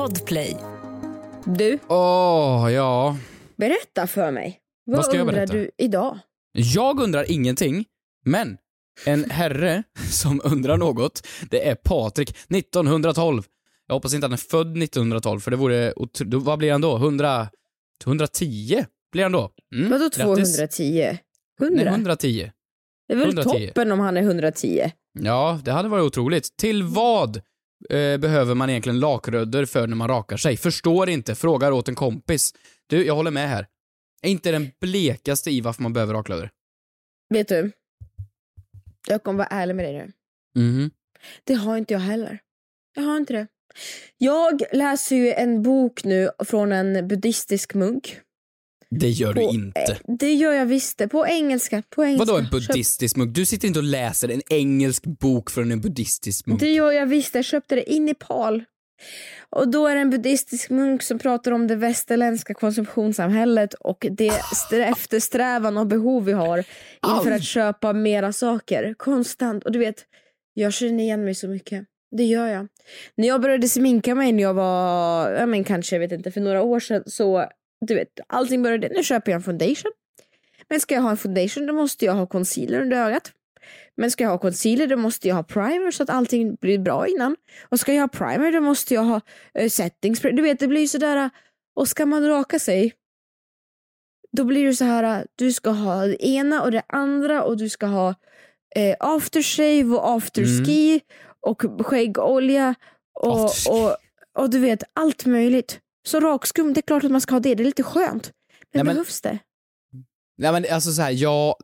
Podplay. Du, Åh, ja. berätta för mig. Vad, Vad ska jag undrar berätta? du idag? Jag undrar ingenting, men en herre som undrar något, det är Patrik, 1912. Jag hoppas inte han är född 1912, för det vore Vad blir han då? 100... 110 blir han då? Mm, Vadå grattis. 210? 100? Nej, 110. det är väl 110. toppen om han är 110? Ja, det hade varit otroligt. Till vad eh, behöver man egentligen lakrödder för när man rakar sig? Förstår inte, frågar åt en kompis. Du, jag håller med här. Är inte den blekaste i varför man behöver raklödder? Vet du? Jag kommer vara ärlig med dig nu. Mhm. Det har inte jag heller. Jag har inte det. Jag läser ju en bok nu från en buddhistisk munk. Det gör du På- inte. Det gör jag visst det. På engelska. På engelska. Vadå en buddhistisk munk? Du sitter inte och läser en engelsk bok från en buddhistisk munk. Det gör jag visst. Jag köpte det i Nepal. Och då är det en buddhistisk munk som pratar om det västerländska konsumtionssamhället och det st- eftersträvan och behov vi har inför Aj. att köpa mera saker. Konstant. Och du vet, jag känner igen mig så mycket. Det gör jag. När jag började sminka mig när jag var, ja men kanske, jag vet inte, för några år sedan så, du vet, allting började, nu köper jag en foundation. Men ska jag ha en foundation då måste jag ha concealer under ögat. Men ska jag ha concealer då måste jag ha primer så att allting blir bra innan. Och ska jag ha primer då måste jag ha uh, setting spray. Du vet det blir sådär, uh, och ska man raka sig då blir det så här, uh, du ska ha det ena och det andra och du ska ha eh, aftershave och afterski och skäggolja och, Afterski. och, och du vet allt möjligt. Så rakskum, det är klart att man ska ha det, det är lite skönt. Men, Nej, men- behövs det? Nej men alltså så här, jag...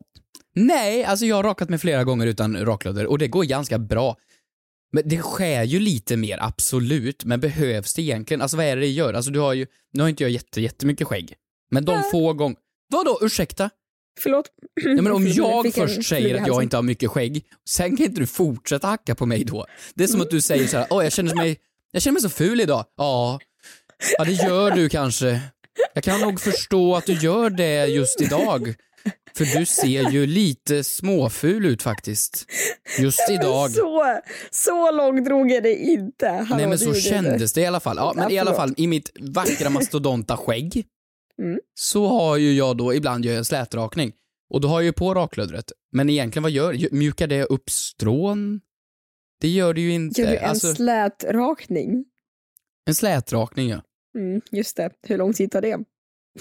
Nej, alltså jag har rakat mig flera gånger utan raklödder och det går ganska bra. Men det skär ju lite mer, absolut. Men behövs det egentligen? Alltså vad är det det gör? Alltså du har ju, nu har inte jag jätte, jättemycket skägg. Men de få gånger... Vadå, ursäkta? Förlåt. Nej, men om jag först säger att jag inte har mycket skägg, sen kan inte du fortsätta hacka på mig då. Det är som att du säger så här, åh jag känner mig, jag känner mig så ful idag. Ja, ja det gör du kanske. Jag kan nog förstå att du gör det just idag. För du ser ju lite småful ut faktiskt. Just idag. Så, så långt drog jag det inte. Hallå, Nej men så kändes det i alla fall. Ja, men i alla fall, i mitt vackra mastodonta skägg Mm. så har ju jag då, ibland gör jag en slätrakning. Och då har jag ju på raklödret. Men egentligen vad gör Ju- Mjukar det upp strån? Det gör det ju inte. Gör du en alltså, slätrakning? en slätrakning ja. Mm, just det. Hur lång tid tar det?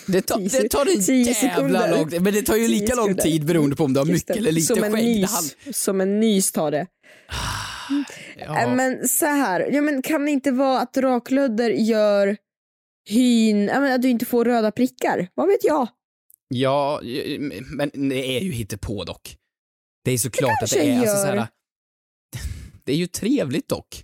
Det, tar- Tio det tar en tio jävla sekunder. lång tid. Men det tar ju lika lång tid beroende på om du har mycket det. eller lite som en skägg. Det Nys, Som en nys tar det. ja. Äh, Men så här, ja, men kan det inte vara att raklödder gör hyn, ja, men att du inte får röda prickar? Vad vet jag? Ja, men det är ju hittepå dock. Det är såklart att kanske det är. Alltså, så här, det är ju trevligt dock.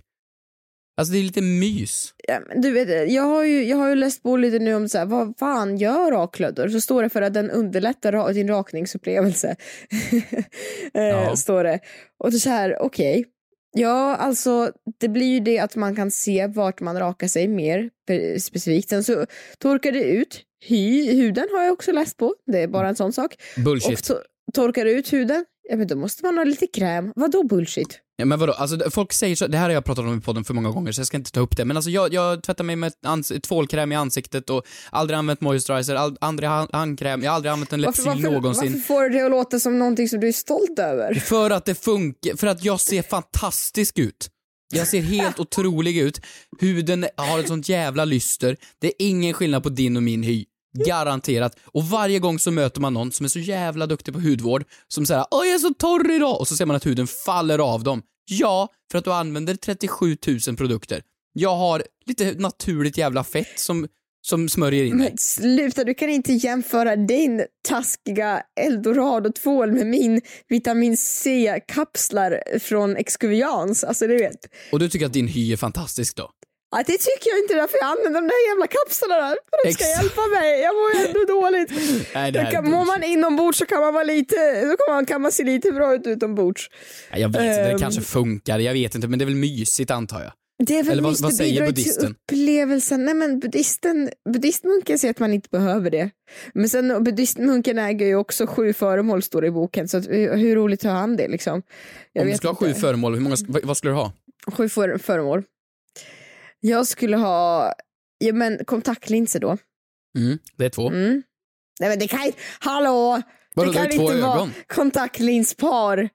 Alltså det är lite mys. Ja, du vet, jag, har ju, jag har ju läst på lite nu om så här, vad fan gör raklödder? Så står det för att den underlättar din rakningsupplevelse. eh, Ja. Står det. Och så här, okej. Ja, alltså det blir ju det att man kan se vart man rakar sig mer specifikt. Sen så torkar det ut. Hy, huden har jag också läst på. Det är bara en sån sak. Bullshit. Och to- torkar ut huden, ja men då måste man ha lite kräm. Vadå bullshit? Ja, men vadå, alltså folk säger så, det här har jag pratat om i podden för många gånger så jag ska inte ta upp det, men alltså jag, jag tvättar mig med ans- tvålkräm i ansiktet och aldrig använt moisturizer, all, aldrig hand- handkräm, jag har aldrig använt en Varför, varför, någonsin. varför får du det att låta som någonting som du är stolt över? För att det funkar, för att jag ser fantastisk ut. Jag ser helt otrolig ut. Huden har ett sånt jävla lyster. Det är ingen skillnad på din och min hy. Garanterat. Och varje gång så möter man någon som är så jävla duktig på hudvård, som säger åh jag är så torr idag, och så ser man att huden faller av dem. Ja, för att du använder 37 000 produkter. Jag har lite naturligt jävla fett som, som smörjer in mig. Men sluta, du kan inte jämföra din taskiga eldorado-tvål med min vitamin C-kapslar från Excuvians. Alltså du vet. Och du tycker att din hy är fantastisk då? Ja, det tycker jag inte därför jag använder de där jävla kapslarna. För de ska Exakt. hjälpa mig. Jag mår ju ändå dåligt. Nej, det kan, mår man inombords så kan man vara lite, då kan man, kan man se lite bra ut utombords. Ja, Jag vet inte, det Ehm. kanske funkar, jag vet inte, men det är väl mysigt antar jag. Det är väl Eller vad- vad det säger buddhisten? Upplevelsen. Nej men buddhisten, buddhistmunken säger att man inte behöver det. Men sen buddhistmunken äger ju också sju föremål står det i boken. Så att, hur, roligt har han det liksom? Jag Om du skulle ha inte. sju föremål, hur många, vad, vad skulle du ha? Sju för, föremål. Jag skulle ha ja, men kontaktlinser då. Mm, det är två. Mm. Nej men det kan inte, hallå! Vadå, det det kan två inte vara ögon? kontaktlinspar.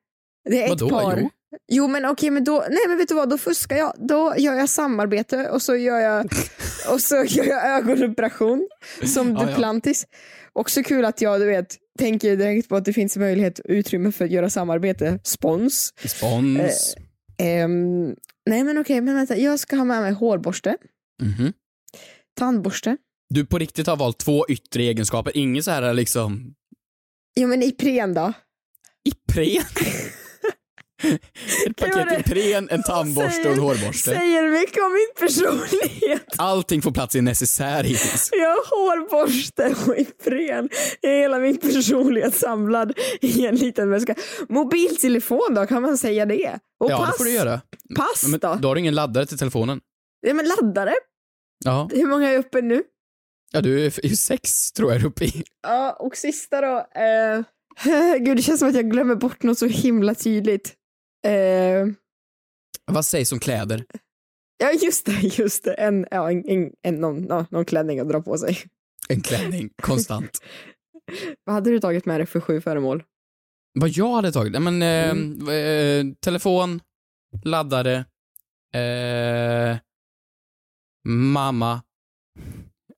Det är ett Vadå? par. Jo. Jo. men okej men då, nej men vet du vad, då fuskar jag. Då gör jag samarbete och så gör jag, och så gör jag ögonoperation som Ja, ja. Duplantis. Också kul att jag, du vet, tänker direkt på att det finns möjlighet utrymme för att göra samarbete. Spons. Spons. Ehm, nej men okej, men vänta, jag ska ha med mig hårborste, Mhm. tandborste. Du på riktigt har valt två yttre egenskaper, ingen så här liksom Ja men Ipren då? Ipren. Ett paket. Ipren, en tandborste och en hårborste. Säger mycket om min personlighet. Allting får plats i en necessär hittills. Jag har hårborste och Ipren. Jag är hela min personlighet samlad i en liten väska. Mobiltelefon då, kan man säga det? Och Ja, pass. det får du göra. Pass Men då? då har du ingen laddare till telefonen. Ja, men laddare? Ja, Hur många är uppe nu? ja du är är sex tror jag är uppe i. Ja, och sista då. Eh, gud, det känns som att jag glömmer bort något så himla tydligt. Eh, Vad sägs om kläder? ja, just det, just det. En, ja, en, en, en, någon, ja, någon klänning att dra på sig. En klänning, konstant. Vad hade du tagit med dig för sju föremål? Vad jag hade tagit? Nej, men, eh, Mm. eh, telefon, laddare, eh, mamma,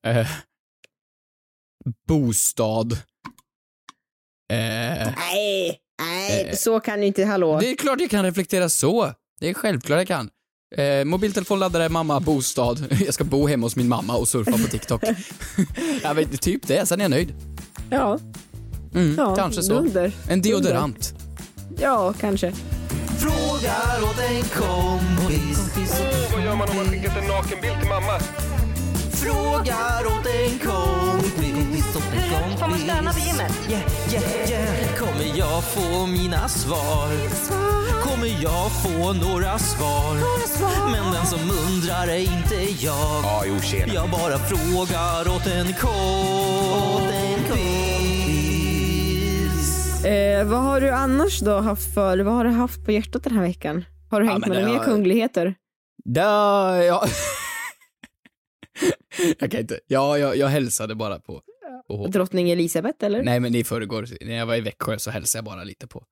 eh, bostad. Eh, Nej, nej, Eh, så kan du inte, hallå. det är klart jag kan reflektera så. Det är självklart jag kan. Eh, mobiltelefon, laddare, mamma, bostad. Jag ska bo hemma hos min mamma och surfa på TikTok. jag vet, typ det, sen är jag nöjd. Ja, Mm, ja kanske så. Dunder. En deodorant. Ja, kanske. Frågar åt en kompis. Vad gör man om man skickat en nakenbild till mamma? Frågar åt en kompis. Får man stöna på gymmet? Yeah, yeah, yeah. Kommer jag få mina svar? Kommer jag få några svar? Men den som undrar är inte jag. Ja, jo tjena. Jag bara frågar åt en kompis. Eh, vad har du annars då haft för, vad har du haft på hjärtat den här veckan? Har du Ja, hängt men med några mer kungligheter? Där, ja. jag kan inte. Ja, jag, jag hälsade bara på. på Drottning Elisabeth eller? Nej, men i förrgår, när jag var i Växjö så hälsade jag bara lite på,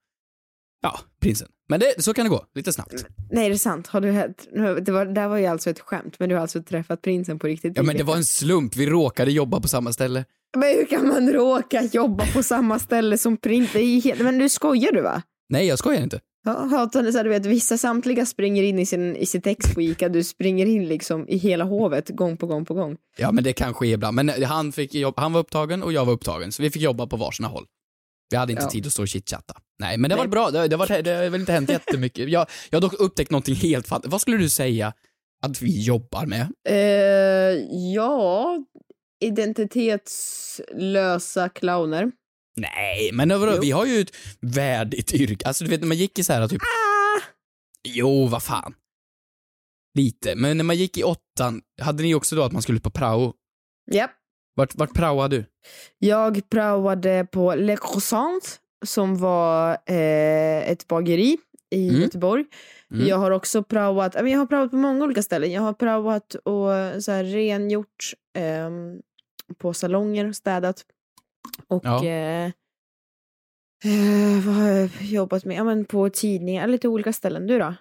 ja, prinsen. Men det, så kan det gå, lite snabbt. Nej, är det sant? Har du, hört- nu, det, var, det här var ju alltså ett skämt, men du har alltså träffat prinsen på riktigt? Ja, men det var en slump, vi råkade jobba på samma ställe. Men hur kan man råka jobba på samma ställe som prins? Det är ju helt... Men du skojar du va? Nej, jag skojar inte. Om det så här, du vet, vissa samtliga springer in i, sin, i sitt ex på Ica, du springer in liksom i hela hovet gång på gång på gång. Ja, men det kan ske ibland. Men han, fick jobb, han var upptagen och jag var upptagen, så vi fick jobba på varsina håll. Vi hade inte Ja. tid att stå och chitchatta. Nej, men det var Nej. bra. Det, det, var, det har väl inte hänt jättemycket. Jag, jag har dock upptäckt någonting helt fantastiskt. Vad skulle du säga att vi jobbar med? Eh, ja, identitetslösa clowner. Nej, men vadå, vi har ju ett värdigt yrke. Alltså du vet när man gick i så här typ... Ah! Jo, vad fan. Lite. Men när man gick i åttan, hade ni också då att man skulle på prao? Japp. Vart, vart praoade du? Jag praoade på Le Croissant som var eh, ett bageri i Mm. Göteborg. Mm. Jag har också praoat, jag har praoat på många olika ställen. Jag har praoat och så här, rengjort ehm, på salonger, städat. Och Ja. eh, eh, vad har jag jobbat med? Ja, men på tidningar, lite olika ställen. Du då?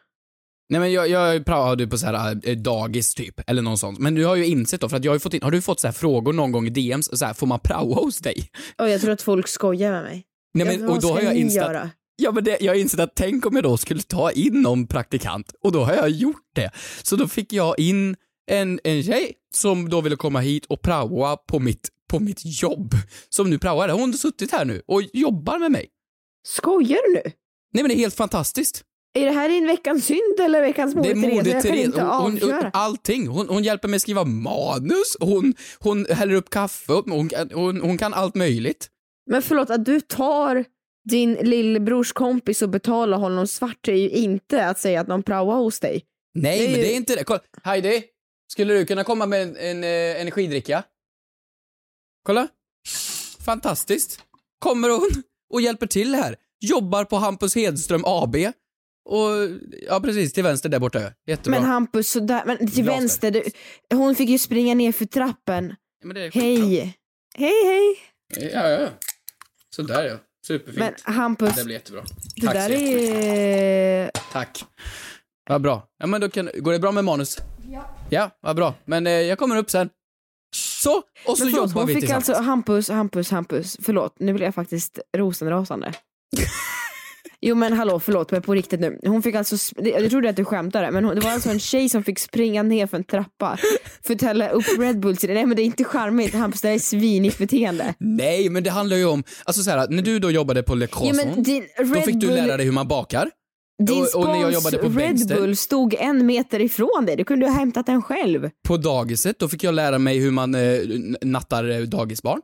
Nej men jag, jag praoade på så här eh, dagis typ, eller någon sånt. Men du har ju insett då, för att jag har ju fått in, har du fått så här frågor någon gång i DMs, så här, får man praoa hos dig? Och jag tror att folk skojar med mig. Nej, men, och vad då har jag insett, göra? ja men det, jag har insett att tänk om jag då skulle ta in någon praktikant, och då har jag gjort det. Så då fick jag in en, en tjej som då ville komma hit och praoa på mitt, på mitt jobb. Som nu praoar, hon har suttit här nu och jobbar med mig. Skojar du nu? Nej men det är helt fantastiskt. Är det här din veckans synd eller veckans Det är modet modet Jag kan Therese. inte Hon, hon, allting. Hon, hon hjälper mig skriva manus, hon, hon häller upp kaffe, hon, hon, hon kan allt möjligt. Men förlåt, att du tar din lillebrors kompis och betalar honom svart är ju inte att säga att någon praoar hos dig. Nej, Det är men ju- det är inte det. Kolla, Heidi, skulle du kunna komma med en, en eh, energidricka? Kolla. Fantastiskt. Kommer hon och hjälper till här. Jobbar på Hampus Hedström AB och, ja precis, till vänster där borta. Jättebra. Men Hampus, sådär, men till Bra vänster, du, hon fick ju springa ner för trappen. Ja, men det är Hej! Hej hej! Ja, ja, ja. Sådär ja. Superfint. Men Hampus, det blir jättebra. det Tack där så är... Tack. Vad bra. Ja, men då kan, går det bra med manus? Ja. Ja, vad bra. Men eh, jag kommer upp sen. Så, och så Men förlåt, jobbar hon vi fick tillsammans. alltså Hampus, Hampus, Hampus, förlåt, nu blir jag faktiskt rosenrasande. Jo men hallå, förlåt men på riktigt nu. Hon fick alltså, sp- det- jag trodde att du skämtade men hon, det var alltså en tjej som fick springa ner för en trappa för att hälla upp Red Bull till det. Nej men det är inte charmigt Hampus, det här är svinigt beteende. Nej, men det handlar ju om, alltså så här, när du då jobbade på Le Ja, Croissant, din då fick du lära dig hur man bakar. Din och- och när jag jobbade på Red Bengtsson- Bull stod en meter ifrån dig, du kunde ha hämtat den själv. På dagiset, då fick jag lära mig hur man eh, nattar eh, dagisbarn.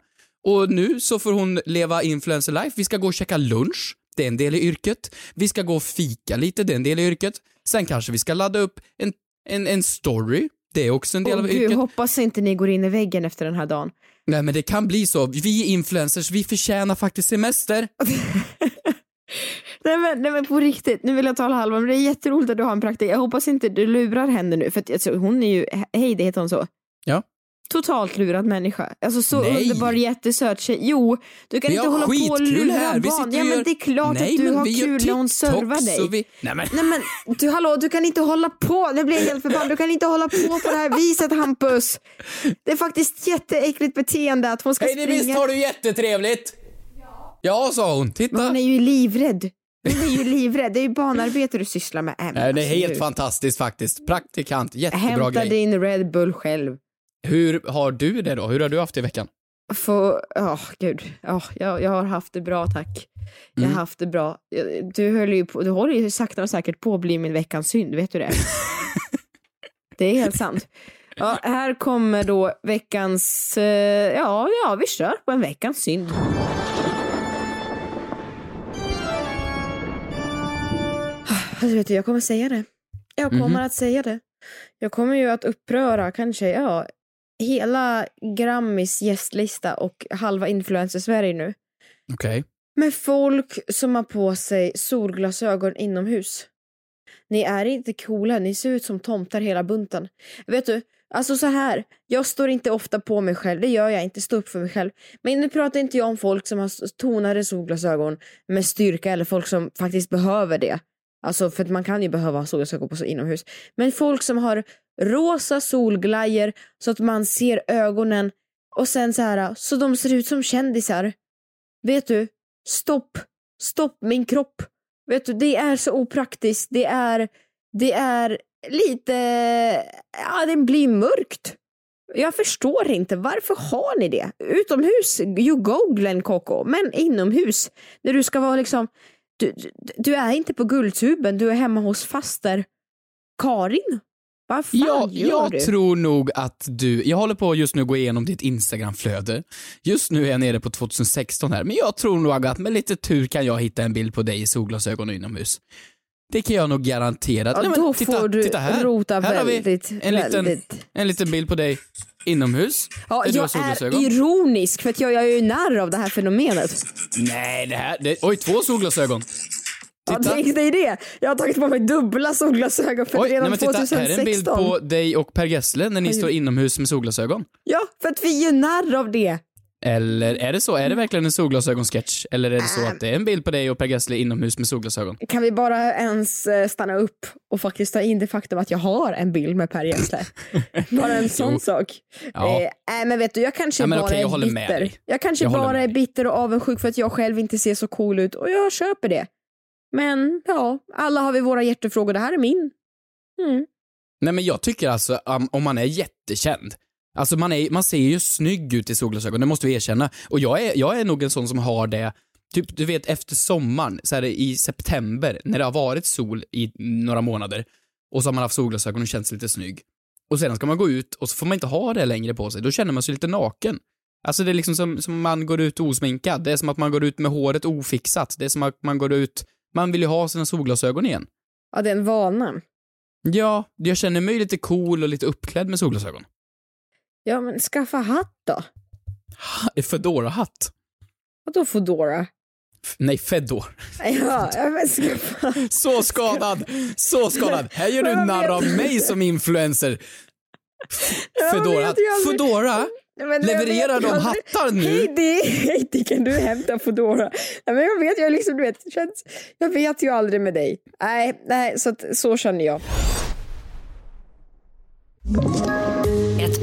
Och nu så får hon leva influencer life. Vi ska gå och käka lunch, det är en del i yrket. Vi ska gå och fika lite, det är en del i yrket. Sen kanske vi ska ladda upp en, en, en story, det är också en del Åh av gud, yrket. hoppas inte ni går in i väggen efter den här dagen. Nej men det kan bli så. Vi influencers, vi förtjänar faktiskt semester. Nej men, nej men på riktigt, nu vill jag tala halva men det är jätteroligt att du har en praktik. Jag hoppas inte du lurar henne nu för att alltså, hon är ju, hej det heter hon så? Ja. Totalt lurad människa. Alltså så Nej. underbar jättesöt tjej. Jo, du kan inte hålla på och lura här. Barn. Ja men det är klart Nej, att du men har kul när hon servar dig. Vi... Nej men, Nej men du hallå, du kan inte hålla på, nu blir jag helt förbannad, du kan inte hålla på på det här viset Hampus. Det är faktiskt jätteäckligt beteende att hon ska hej det visst springa. har du jättetrevligt. Ja, sa hon. Men Titta. hon är ju livrädd. Hon är ju livrädd, det är ju barnarbete du sysslar med. Äh, Nej, det är helt fantastiskt faktiskt. Praktikant, jättebra Hämta grej. din Red Bull själv. Hur har du det då? Hur har du haft det i veckan? Få, ja gud, ja, jag, jag har haft det bra tack. Jag Mm. har haft det bra. Du, höll ju på, du håller ju sakta och säkert på att bli min veckans synd, vet du det? det är helt sant. Ja, här kommer då veckans, eh, ja, ja vi kör på en veckans synd. Alltså vet du, jag kommer säga det. Jag kommer Mhm. att säga det. Jag kommer ju att uppröra kanske, ja, hela Grammis gästlista och halva influencer-Sverige nu. Okej. Med folk som har på sig solglasögon inomhus. Ni är inte coola, ni ser ut som tomtar hela bunten. Vet du, alltså så här. jag står inte ofta på mig själv, det gör jag inte, stå upp för mig själv. Men nu pratar inte jag om folk som har tonade solglasögon med styrka eller folk som faktiskt behöver det. Alltså för att man kan ju behöva ha solglasögon på sig inomhus. Men folk som har rosa solglajjor så att man ser ögonen och sen så här, så de ser ut som kändisar. Vet du, stopp, stopp min kropp. Vet du, det är så opraktiskt. Det är, det är lite, ja det blir mörkt. Jag förstår inte, varför har ni det? Utomhus, you go Glenn Coco, men inomhus, när du ska vara liksom, du, du, är inte på Guldtuben, du är hemma hos faster Karin. Vad fan Ja, gör jag du? tror nog att du, jag håller på just nu att gå igenom ditt Instagramflöde. Just nu är jag nere på 2016 här, men jag tror nog att med lite tur kan jag hitta en bild på dig i solglasögon och inomhus. Det kan jag nog garantera. Ja, Nej, men då titta, får du titta här. rota här har vi väldigt, en liten, väldigt. en liten bild på dig inomhus. Ja, jag är ironisk för att jag, jag är ju narr av det här fenomenet. Nej, det här, det, oj, två solglasögon. Ja, Titta. det, det är det. Jag har tagit på mig dubbla solglasögon för Oj, nej, redan men titta, 2016. här är en bild på dig och Per Gessle när ni Oj. står inomhus med solglasögon. Ja, för att vi är ju narr av det. Eller är det så? Är det verkligen en solglasögonsketch? Eller är det så att det är en bild på dig och Per Gessle inomhus med solglasögon? Kan vi bara ens eh, stanna upp och faktiskt ta in det faktum att jag har en bild med Per Gessle? bara en sån Jo. sak. Ja. Eh, men vet du, jag kanske Ja, bara okej, jag är bitter. Jag kanske Jag bara är bitter och avundsjuk för att jag själv inte ser så cool ut och jag köper det. Men ja, alla har vi våra hjärtefrågor. Det här är min. Mm. Nej men jag tycker alltså, um, om man är jättekänd, alltså man, är, man ser ju snygg ut i solglasögon, det måste vi erkänna. Och jag är, jag är nog en sån som har det, typ du vet efter sommaren, så här i september, när det har varit sol i några månader, och så har man haft solglasögon och känns lite snygg. Och sedan ska man gå ut och så får man inte ha det längre på sig, då känner man sig lite naken. Alltså det är liksom som, som man går ut osminkad, det är som att man går ut med håret ofixat, det är som att man går ut, man vill ju ha sina solglasögon igen. Ja, det är en vana. Ja, jag känner mig lite cool och lite uppklädd med solglasögon. Ja, men skaffa hatt då. Fedora-hatt. Vadå Foodora? F- Nej, Fedor. Ja, men ska fan. Så skadad! Så skadad! Här gör du narr av mig som influencer. Fedora. Fedora? Men Levererar vet de hattar nu? Heidi, Heidi kan du hämta Foodora? Nej, men jag vet, jag liksom, du vet, känns, jag vet ju aldrig med dig. Nej, nej, så, att, så känner jag.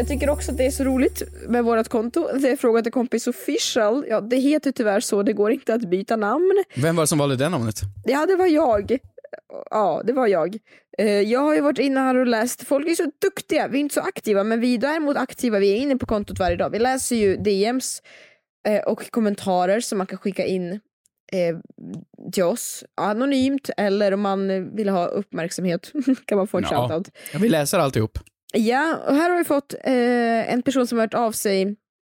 Jag tycker också att det är så roligt med vårt konto. Det är Fråga till kompis official. Ja, det heter tyvärr så, det går inte att byta namn. Vem var det som valde det namnet? Ja, det var jag. Ja, det var jag. Eh, Jag har ju varit inne här och läst, folk är så duktiga, vi är inte så aktiva men vi är däremot aktiva, vi är inne på kontot varje dag. Vi läser ju DMs eh, och kommentarer som man kan skicka in eh, till oss anonymt eller om man vill ha uppmärksamhet kan man få en Ja. shoutout. Ja, vi läser alltihop. Ja, och här har vi fått eh, en person som har hört av sig,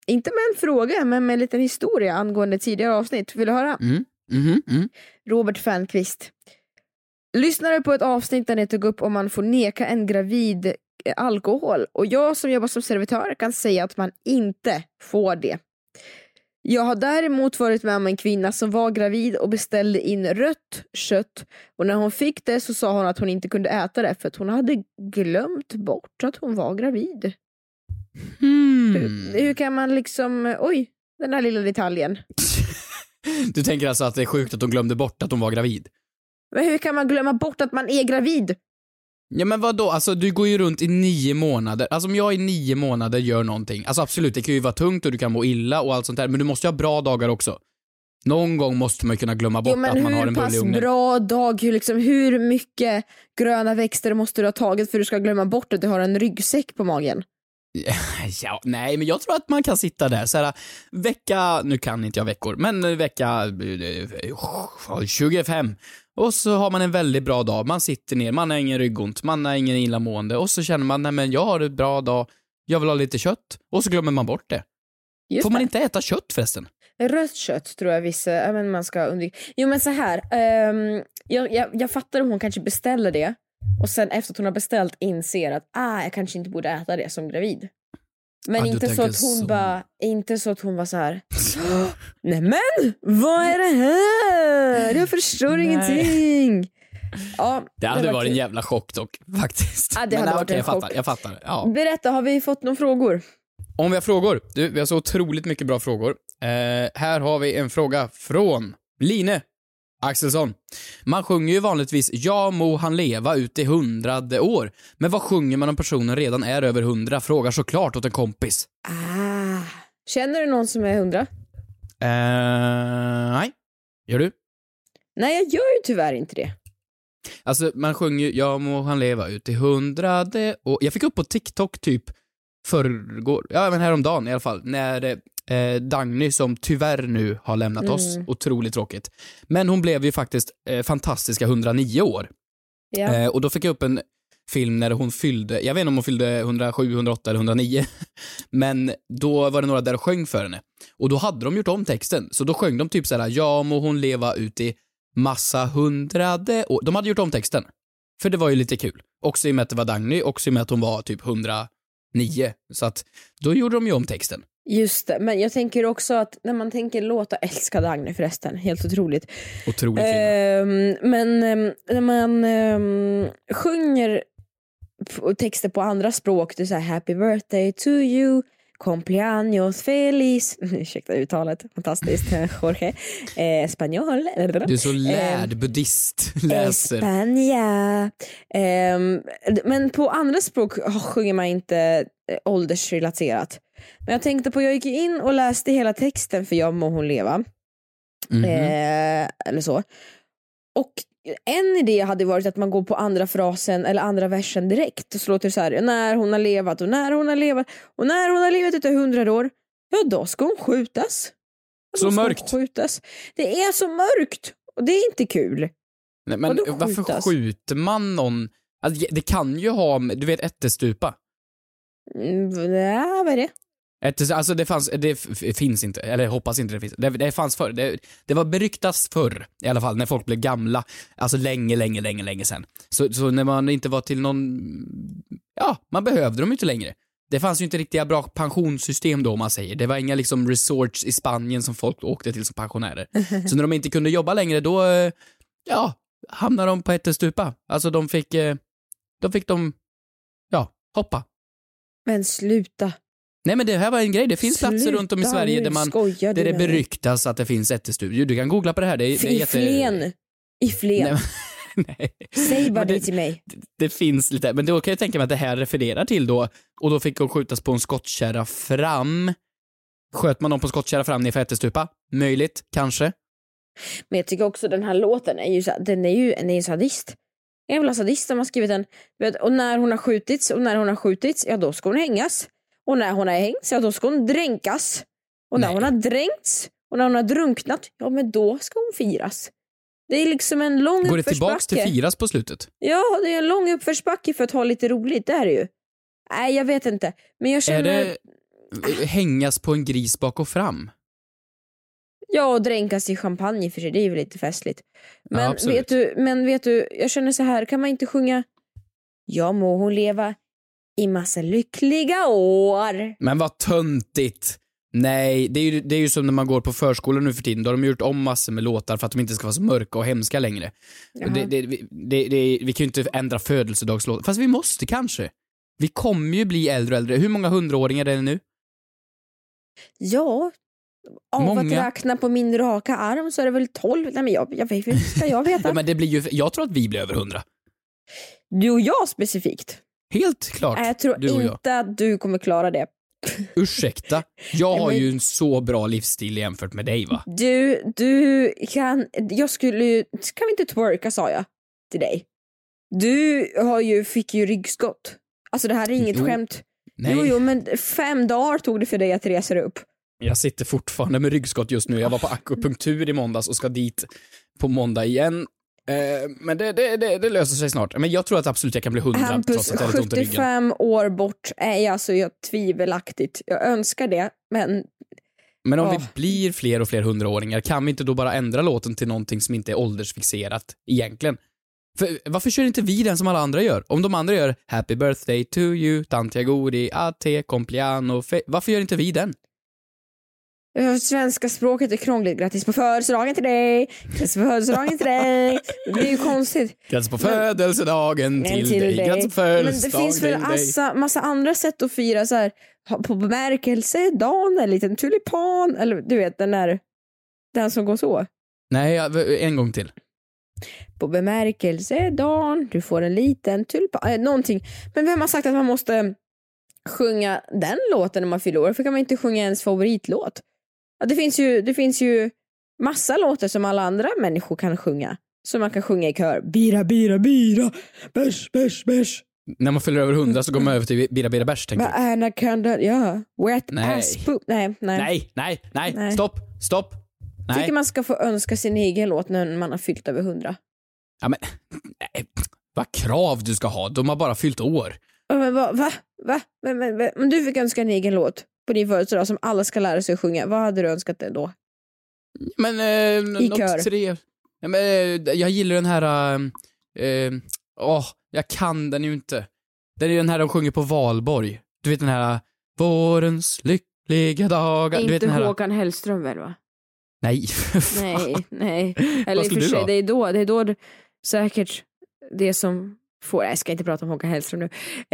inte med en fråga men med en liten historia angående tidigare avsnitt. Vill du höra? Mm. Mhm, mm. Robert Fernqvist. Lyssnade på ett avsnitt där ni tog upp om man får neka en gravid eh, alkohol och jag som jobbar som servitör kan säga att man inte får det. Jag har däremot varit med om en kvinna som var gravid och beställde in rött kött och när hon fick det så sa hon att hon inte kunde äta det för att hon hade glömt bort att hon var gravid. Hmm. Hur, hur kan man liksom, oj, den där lilla detaljen. Du tänker alltså att det är sjukt att hon glömde bort att hon var gravid? Men hur kan man glömma bort att man är gravid? Ja men vad då? alltså du går ju runt i nio månader. Alltså om jag i nio månader gör någonting, alltså absolut det kan ju vara tungt och du kan må illa och allt sånt där, men du måste ju ha bra dagar också. Någon gång måste man ju kunna glömma bort Jo, att man har en hur bulle pass i ugnen. bra dag, hur, liksom, hur mycket gröna växter måste du ha tagit för att du ska glömma bort att du har en ryggsäck på magen? Ja, nej, men jag tror att man kan sitta där så här, vecka, nu kan inte jag veckor, men eh, vecka eh, 25. Och så har man en väldigt bra dag, man sitter ner, man har ingen ryggont, man har ingen illamående och så känner man, nej men jag har en bra dag, jag vill ha lite kött. Och så glömmer man bort det. Just Får man det. inte äta kött förresten? Rött kött tror jag vissa, ja, men man ska undvika. Jo men så här, ehm, jag, jag, jag fattar om hon kanske beställer det och sen efter att hon har beställt inser att ah, jag kanske inte borde äta det som gravid. Men Ah, inte så att hon så. bara, inte så att hon var så här. Nej men vad är det här? Jag förstår Nej. ingenting. Ja, Det hade var varit en kul. jävla chock dock, faktiskt. Ja, det Men, hade ja, varit okej, en jag fattar, chock. jag fattar. Ja. Berätta, har vi fått några frågor? Om vi har frågor, du, vi har så otroligt mycket bra frågor. Eh, här har vi en fråga från Line Axelsson. Man sjunger ju vanligtvis Ja må han leva ut i hundrade år. Men vad sjunger man om personen redan är över hundra? Frågar såklart åt en kompis. Ah. Känner du någon som är hundra? Eh, nej. Gör du? Nej, jag gör ju tyvärr inte det. Alltså, man sjunger ju Ja må han leva ut i hundrade och Jag fick upp på TikTok typ förrgår, ja men häromdagen i alla fall, när eh, Dagny som tyvärr nu har lämnat oss, Mm. otroligt tråkigt. Men hon blev ju faktiskt eh, fantastiska 109 år. Ja. Eh, och då fick jag upp en film när hon fyllde, jag vet inte om hon fyllde 107, 108 eller 109, men då var det några där och sjöng för henne. Och då hade de gjort om texten, så då sjöng de typ såhär, ja må hon leva ut i massa hundrade och De hade gjort om texten. För det var ju lite kul. Också i och med att det var Dagny, också i och med att hon var typ 109. Så att då gjorde de ju om texten. Just det, men jag tänker också att när man tänker låta älska Dagny förresten, helt otroligt. Otroligt. Ehm, men ehm, när man ehm, sjunger texter på andra språk, det är så här happy birthday to you, cumpleaños feliz, ursäkta uttalet, fantastiskt, Jorge, eh, spanjol, Du är så lärd buddhist, Eh, läser. España. Ehm, d- men på andra språk sjunger man inte eh, åldersrelaterat. Men jag tänkte på, jag gick in och läste hela texten för Jag må hon leva. Mhm. Eh, eller så. Och en idé hade varit att man går på andra frasen eller andra versen direkt och så låter det så här, när hon har levat och när hon har levat och när hon har levat utav hundra år, ja då ska hon skjutas. Då Så mörkt. Skjutas. Det är så mörkt och det är inte kul. Nej, men varför skjuter man någon? Alltså, det kan ju ha, du vet ättestupa. Mm, nej, vad är det? Ättes, alltså det fanns, det finns inte, eller hoppas inte det finns. Det, det fanns förr. Det, det var beryktas förr, i alla fall, när folk blev gamla. Alltså länge, länge, länge, länge sedan. Så, så när man inte var till någon, ja, man behövde dem inte längre. Det fanns ju inte riktiga bra pensionssystem då om man säger. Det var inga liksom resorts i Spanien som folk åkte till som pensionärer. Så när de inte kunde jobba längre då, eh, ja, hamnade de på ättestupa. Alltså de fick, eh, då fick de, ja, hoppa. Men sluta. Nej men det här var en grej, det finns platser Sluta runt om i nu, Sverige där man, där det beryktas att det finns ättestudior. Du kan googla på det här. Det är, det är I jätte... Flen. I Flen. Nej, men- Nej. Säg bara det det, till mig. det finns lite, men då kan jag tänka mig att det här refererar till då, och då fick hon skjutas på en skottkärra fram. Sköt man dem på skottkärra fram nerför ättestupa? Möjligt, kanske. Men jag tycker också den här låten är ju, så, den är ju en är sadist. En jävla sadist som har skrivit den. Vet, och när hon har skjutits och när hon har skjutits, ja då ska hon hängas. Och när hon har hängts, ja då ska hon dränkas. Och när Nej. hon har dränkts och när hon har drunknat, ja men då ska hon firas. Det är liksom en lång Går det tillbaks till firas på slutet? Ja, det är en lång uppförsbacke för att ha lite roligt, det är det ju. Nej, jag vet inte. Men jag Är känner... det eh, hängas på en gris bak och fram? Ja, och dränkas i champagne för sig, det är ju lite festligt. Ja, Men, absolut. vet du, men vet du, jag känner så här, kan man inte sjunga Ja må hon leva i massa lyckliga år. Men vad töntigt! Nej, det är, ju, det är ju som när man går på förskolan nu för tiden. Då har de gjort om massor med låtar för att de inte ska vara så mörka och hemska längre. Det, det, vi- det, vi kan ju inte ändra födelsedagslåtar. Fast vi måste kanske. Vi kommer ju bli äldre och äldre. Hur många hundraåringar är det nu? Ja, av Många. att räkna på min raka arm så är det väl 12. Nej men jag, jag vet hur ska jag veta? Ja, men det blir ju, jag tror att vi blir över hundra. Du och jag specifikt. Helt klart. Nej, jag tror du och jag. inte att du kommer klara det. Ursäkta, jag Ja, har ju en så bra livsstil jämfört med dig va? Du, du kan, jag skulle ju, kan vi inte twerka sa jag till dig. Du har ju, fick ju ryggskott. Alltså det här är inget Jo. skämt. Nej, Jo, jo, men fem dagar tog det för dig att resa dig upp. jag sitter fortfarande med ryggskott just nu. Jag var på akupunktur i måndags och ska dit på måndag igen. Eh, men det, det, det, det löser sig snart. Men jag tror att absolut jag kan bli hundra Hampus, trots att jag har lite ont i ryggen. 75 år bort är alltså jag tvivelaktigt. Jag önskar det, men Men om Åh. vi blir fler och fler hundraåringar, kan vi inte då bara ändra låten till någonting som inte är åldersfixerat egentligen? För, varför kör inte vi den som alla andra gör? Om de andra gör Happy birthday to you, tantia godi, a te, compliano, fe... Varför gör inte vi den? Svenska språket är krångligt. Grattis på födelsedagen till dig! Grattis på födelsedagen till dig! Det blir ju konstigt. Grattis på födelsedagen Men till, dig. Grattis på Men det födelsedagen finns till väl dig. massa, massa andra sätt att fira så här, på bemärkelsedagen, en liten tulipan, eller du vet den där, den som går så. Nej, en gång till. På bemärkelsedagen, du får en liten tulipan, äh, någonting. Men vem har sagt att man måste sjunga den låten när man fyller år? Varför kan man inte sjunga ens favoritlåt? Ja, det, finns ju, det finns ju massa låtar som alla andra människor kan sjunga. Som man kan sjunga i kör. Bira, bira, bira, bärs, bärs, bärs. När man fyller över hundra så går man över till Bira Bira Bärs, tänker du? Anaconda, ja. Wet Nej. ass poop. Nej, nej. Nej, nej, nej, Nej. stopp, stopp. Nej. Tycker man ska få önska sin egen låt när man har fyllt över hundra. Ja, men, nej. Vad krav du ska ha, de har bara fyllt år. Ja, Men va? va? va? Men, men, men, om du fick önska en egen låt på din födelsedag som alla ska lära sig att sjunga, vad hade du önskat dig då? Men, eh, I kör. tre... Ja, men, eh, jag gillar den här... eh, eh, Åh, jag kan den ju inte. Det är ju den här de sjunger på valborg. Du vet den här... Vårens lyckliga dagar. du vet Inte den här... Håkan Hellström väl va? Nej. Nej, nej. Eller i och för sig, det är då, det är då säkert det som får, jag ska inte prata om Håkan Hellström nu.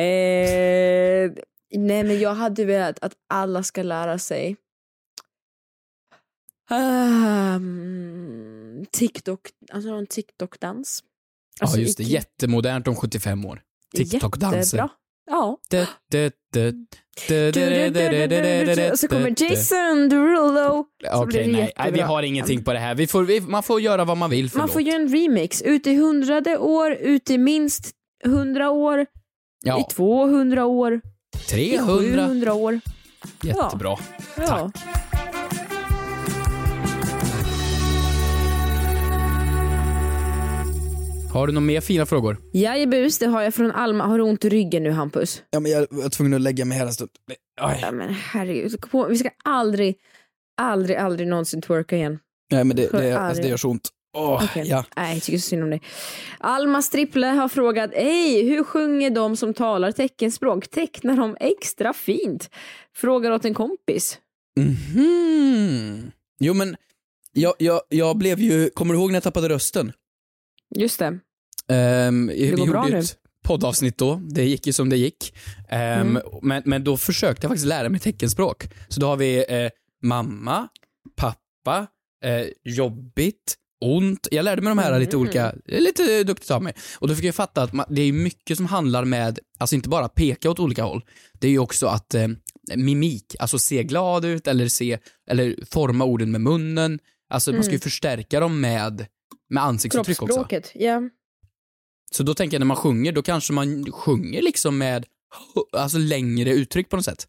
Eh, Nej men jag hade velat att alla ska lära sig um, TikTok, alltså en TikTok-dans. Alltså, ja just det, jättemodernt om 75 år. TikTok-danser. Jättebra. Ja. Så kommer Jason Derulo. Okej, nej. nej, vi har ingenting på det här. Vi får, vi, man får göra vad man vill. Förlåt. Man får göra en remix. Ut i hundrade år, ut i minst hundra år, ja. i 200 år. 300. 700 år. Jättebra. Ja. Har du några mer fina frågor? Jajebus, det har jag från Alma. Har du ont i ryggen nu Hampus? Ja, men jag var tvungen att lägga mig här en stund. Oj. Ja, men herregud, vi ska aldrig, aldrig, aldrig någonsin twerka igen. Nej, men det, det, alltså, det gör så ont. Åh, Okej. ja. Nej, jag tycker så synd om dig. Alma Stripple har frågat, hej, hur sjunger de som talar teckenspråk? Tecknar de extra fint? Frågar åt en kompis. Mhm. Jo, men jag, jag, jag blev ju, kommer du ihåg när jag tappade rösten? Just det. Um, vi går bra gjorde nu. ett poddavsnitt då, det gick ju som det gick. Ehm, Mm. men, men då försökte jag faktiskt lära mig teckenspråk. Så då har vi eh, mamma, pappa, eh, jobbigt, ont. Jag lärde mig de här Mm. lite olika, lite duktigt av mig. Och då fick jag fatta att man, det är mycket som handlar med, alltså inte bara peka åt olika håll, det är ju också att eh, mimik, alltså se glad ut eller se, eller forma orden med munnen. Alltså man ska ju förstärka dem med, med ansiktsuttryck också. Ja. Så då tänker jag när man sjunger, då kanske man sjunger liksom med alltså längre uttryck på något sätt.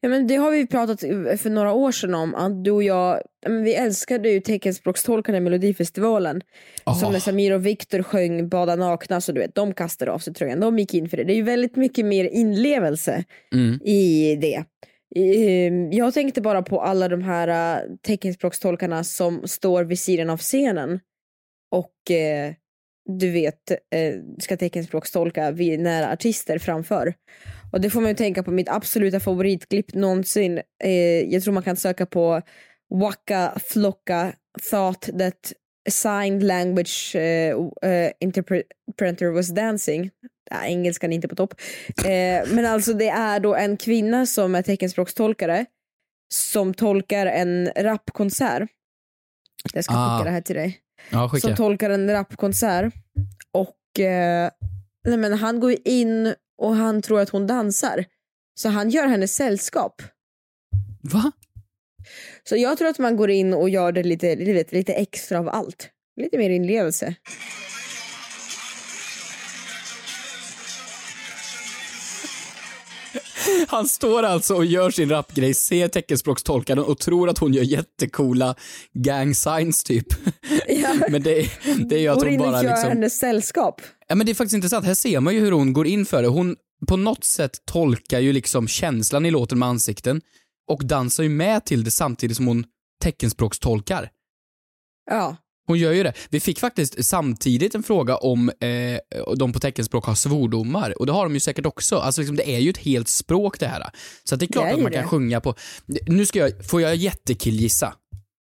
Ja, men det har vi pratat för några år sedan om. Att du och jag, vi älskade ju teckenspråkstolkarna i Melodifestivalen. Som när Samir och Viktor sjöng Bada nakna, så du vet, de kastade av sig tröjan. De gick in för det. Det är ju väldigt mycket mer inlevelse Mm. i det. Ehm, Jag tänkte bara på alla de här äh, teckenspråkstolkarna som står vid sidan av scenen och eh, du vet eh, ska teckenspråkstolka när artister framför. Och det får man ju tänka på mitt absoluta favoritklipp någonsin. Eh, jag tror man kan söka på Waka Flocka Thought that signed language eh, eh, interpreter was dancing. Ja, engelskan är inte på topp. Eh, men alltså det är då en kvinna som är teckenspråkstolkare som tolkar en rapkonsert. Jag ska Ah. skicka det här till dig. Ja. Som tolkar en rapkonsert. Och eh, nej men han går in och han tror att hon dansar. Så han gör henne sällskap. Va? Så jag tror att man går in och gör det lite, vet, lite extra av allt. Lite mer inlevelse. Han står alltså och gör sin rapgrej, ser teckenspråkstolkaren och tror att hon gör jättekola gang signs typ. Men det, det är ju att Går hon in och bara gör liksom... hennes sällskap. Ja men det är faktiskt intressant, här ser man ju hur hon går in för det. Hon på något sätt tolkar ju liksom känslan i låten med ansikten och dansar ju med till det samtidigt som hon teckenspråkstolkar. Ja. Hon gör ju det. Vi fick faktiskt samtidigt en fråga om eh, de på teckenspråk har svordomar och det har de ju säkert också. Alltså liksom, det är ju ett helt språk det här. Så det är klart Det är att man kan det. sjunga på... Nu ska jag, får jag jättekillgissa?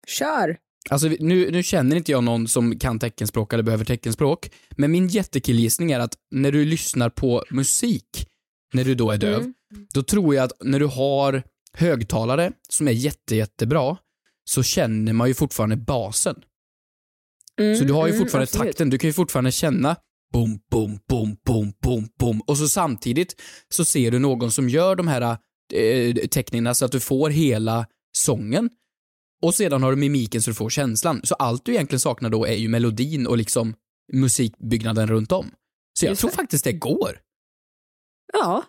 Kör! Alltså nu, nu känner inte jag någon som kan teckenspråk eller behöver teckenspråk, men min jättekillgissning är att när du lyssnar på musik, när du då är döv, Mm. då tror jag att när du har högtalare som är jätte, jättebra, så känner man ju fortfarande basen. Mm, Så du har ju mm, fortfarande absolut. takten, du kan ju fortfarande känna boom, boom, boom, boom, boom, boom. Och så samtidigt så ser du någon som gör de här eh, teckningarna så att du får hela sången. Och sedan har du mimiken så du får känslan. Så allt du egentligen saknar då är ju melodin och liksom musikbyggnaden runt om. Så jag Just tror det. faktiskt det går. Ja.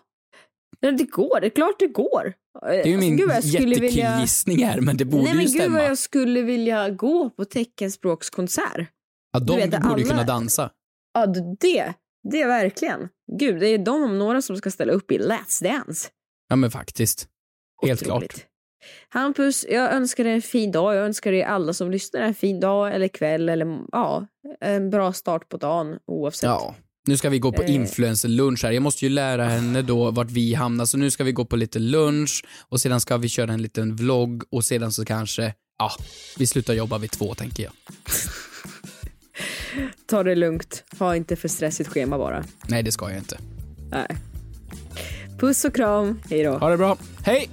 Det går, det är klart det går. Det är ju min jättekillgissning här, men det borde Nej men ju gud stämma. vad jag skulle vilja gå på teckenspråkskonsert. Ja, du de vet, borde ju alla- kunna dansa. Ja det, det är verkligen. Gud, det är de om några som ska ställa upp i Let's Dance. Ja men faktiskt. Helt Otroligt. klart. Hampus, jag önskar dig en fin dag. Jag önskar dig alla som lyssnar en fin dag eller kväll eller ja, en bra start på dagen oavsett. Ja. Nu ska vi gå på Eh. influencer-lunch här. Jag måste ju lära henne då vart vi hamnar, så nu ska vi gå på lite lunch och sedan ska vi köra en liten vlogg och sedan så kanske, ja, vi slutar jobba vid två tänker jag. Ta det lugnt. Ha inte för stressigt schema bara. Nej, det ska jag inte. Nej. Puss och kram. Hej då. Ha det bra. Hej!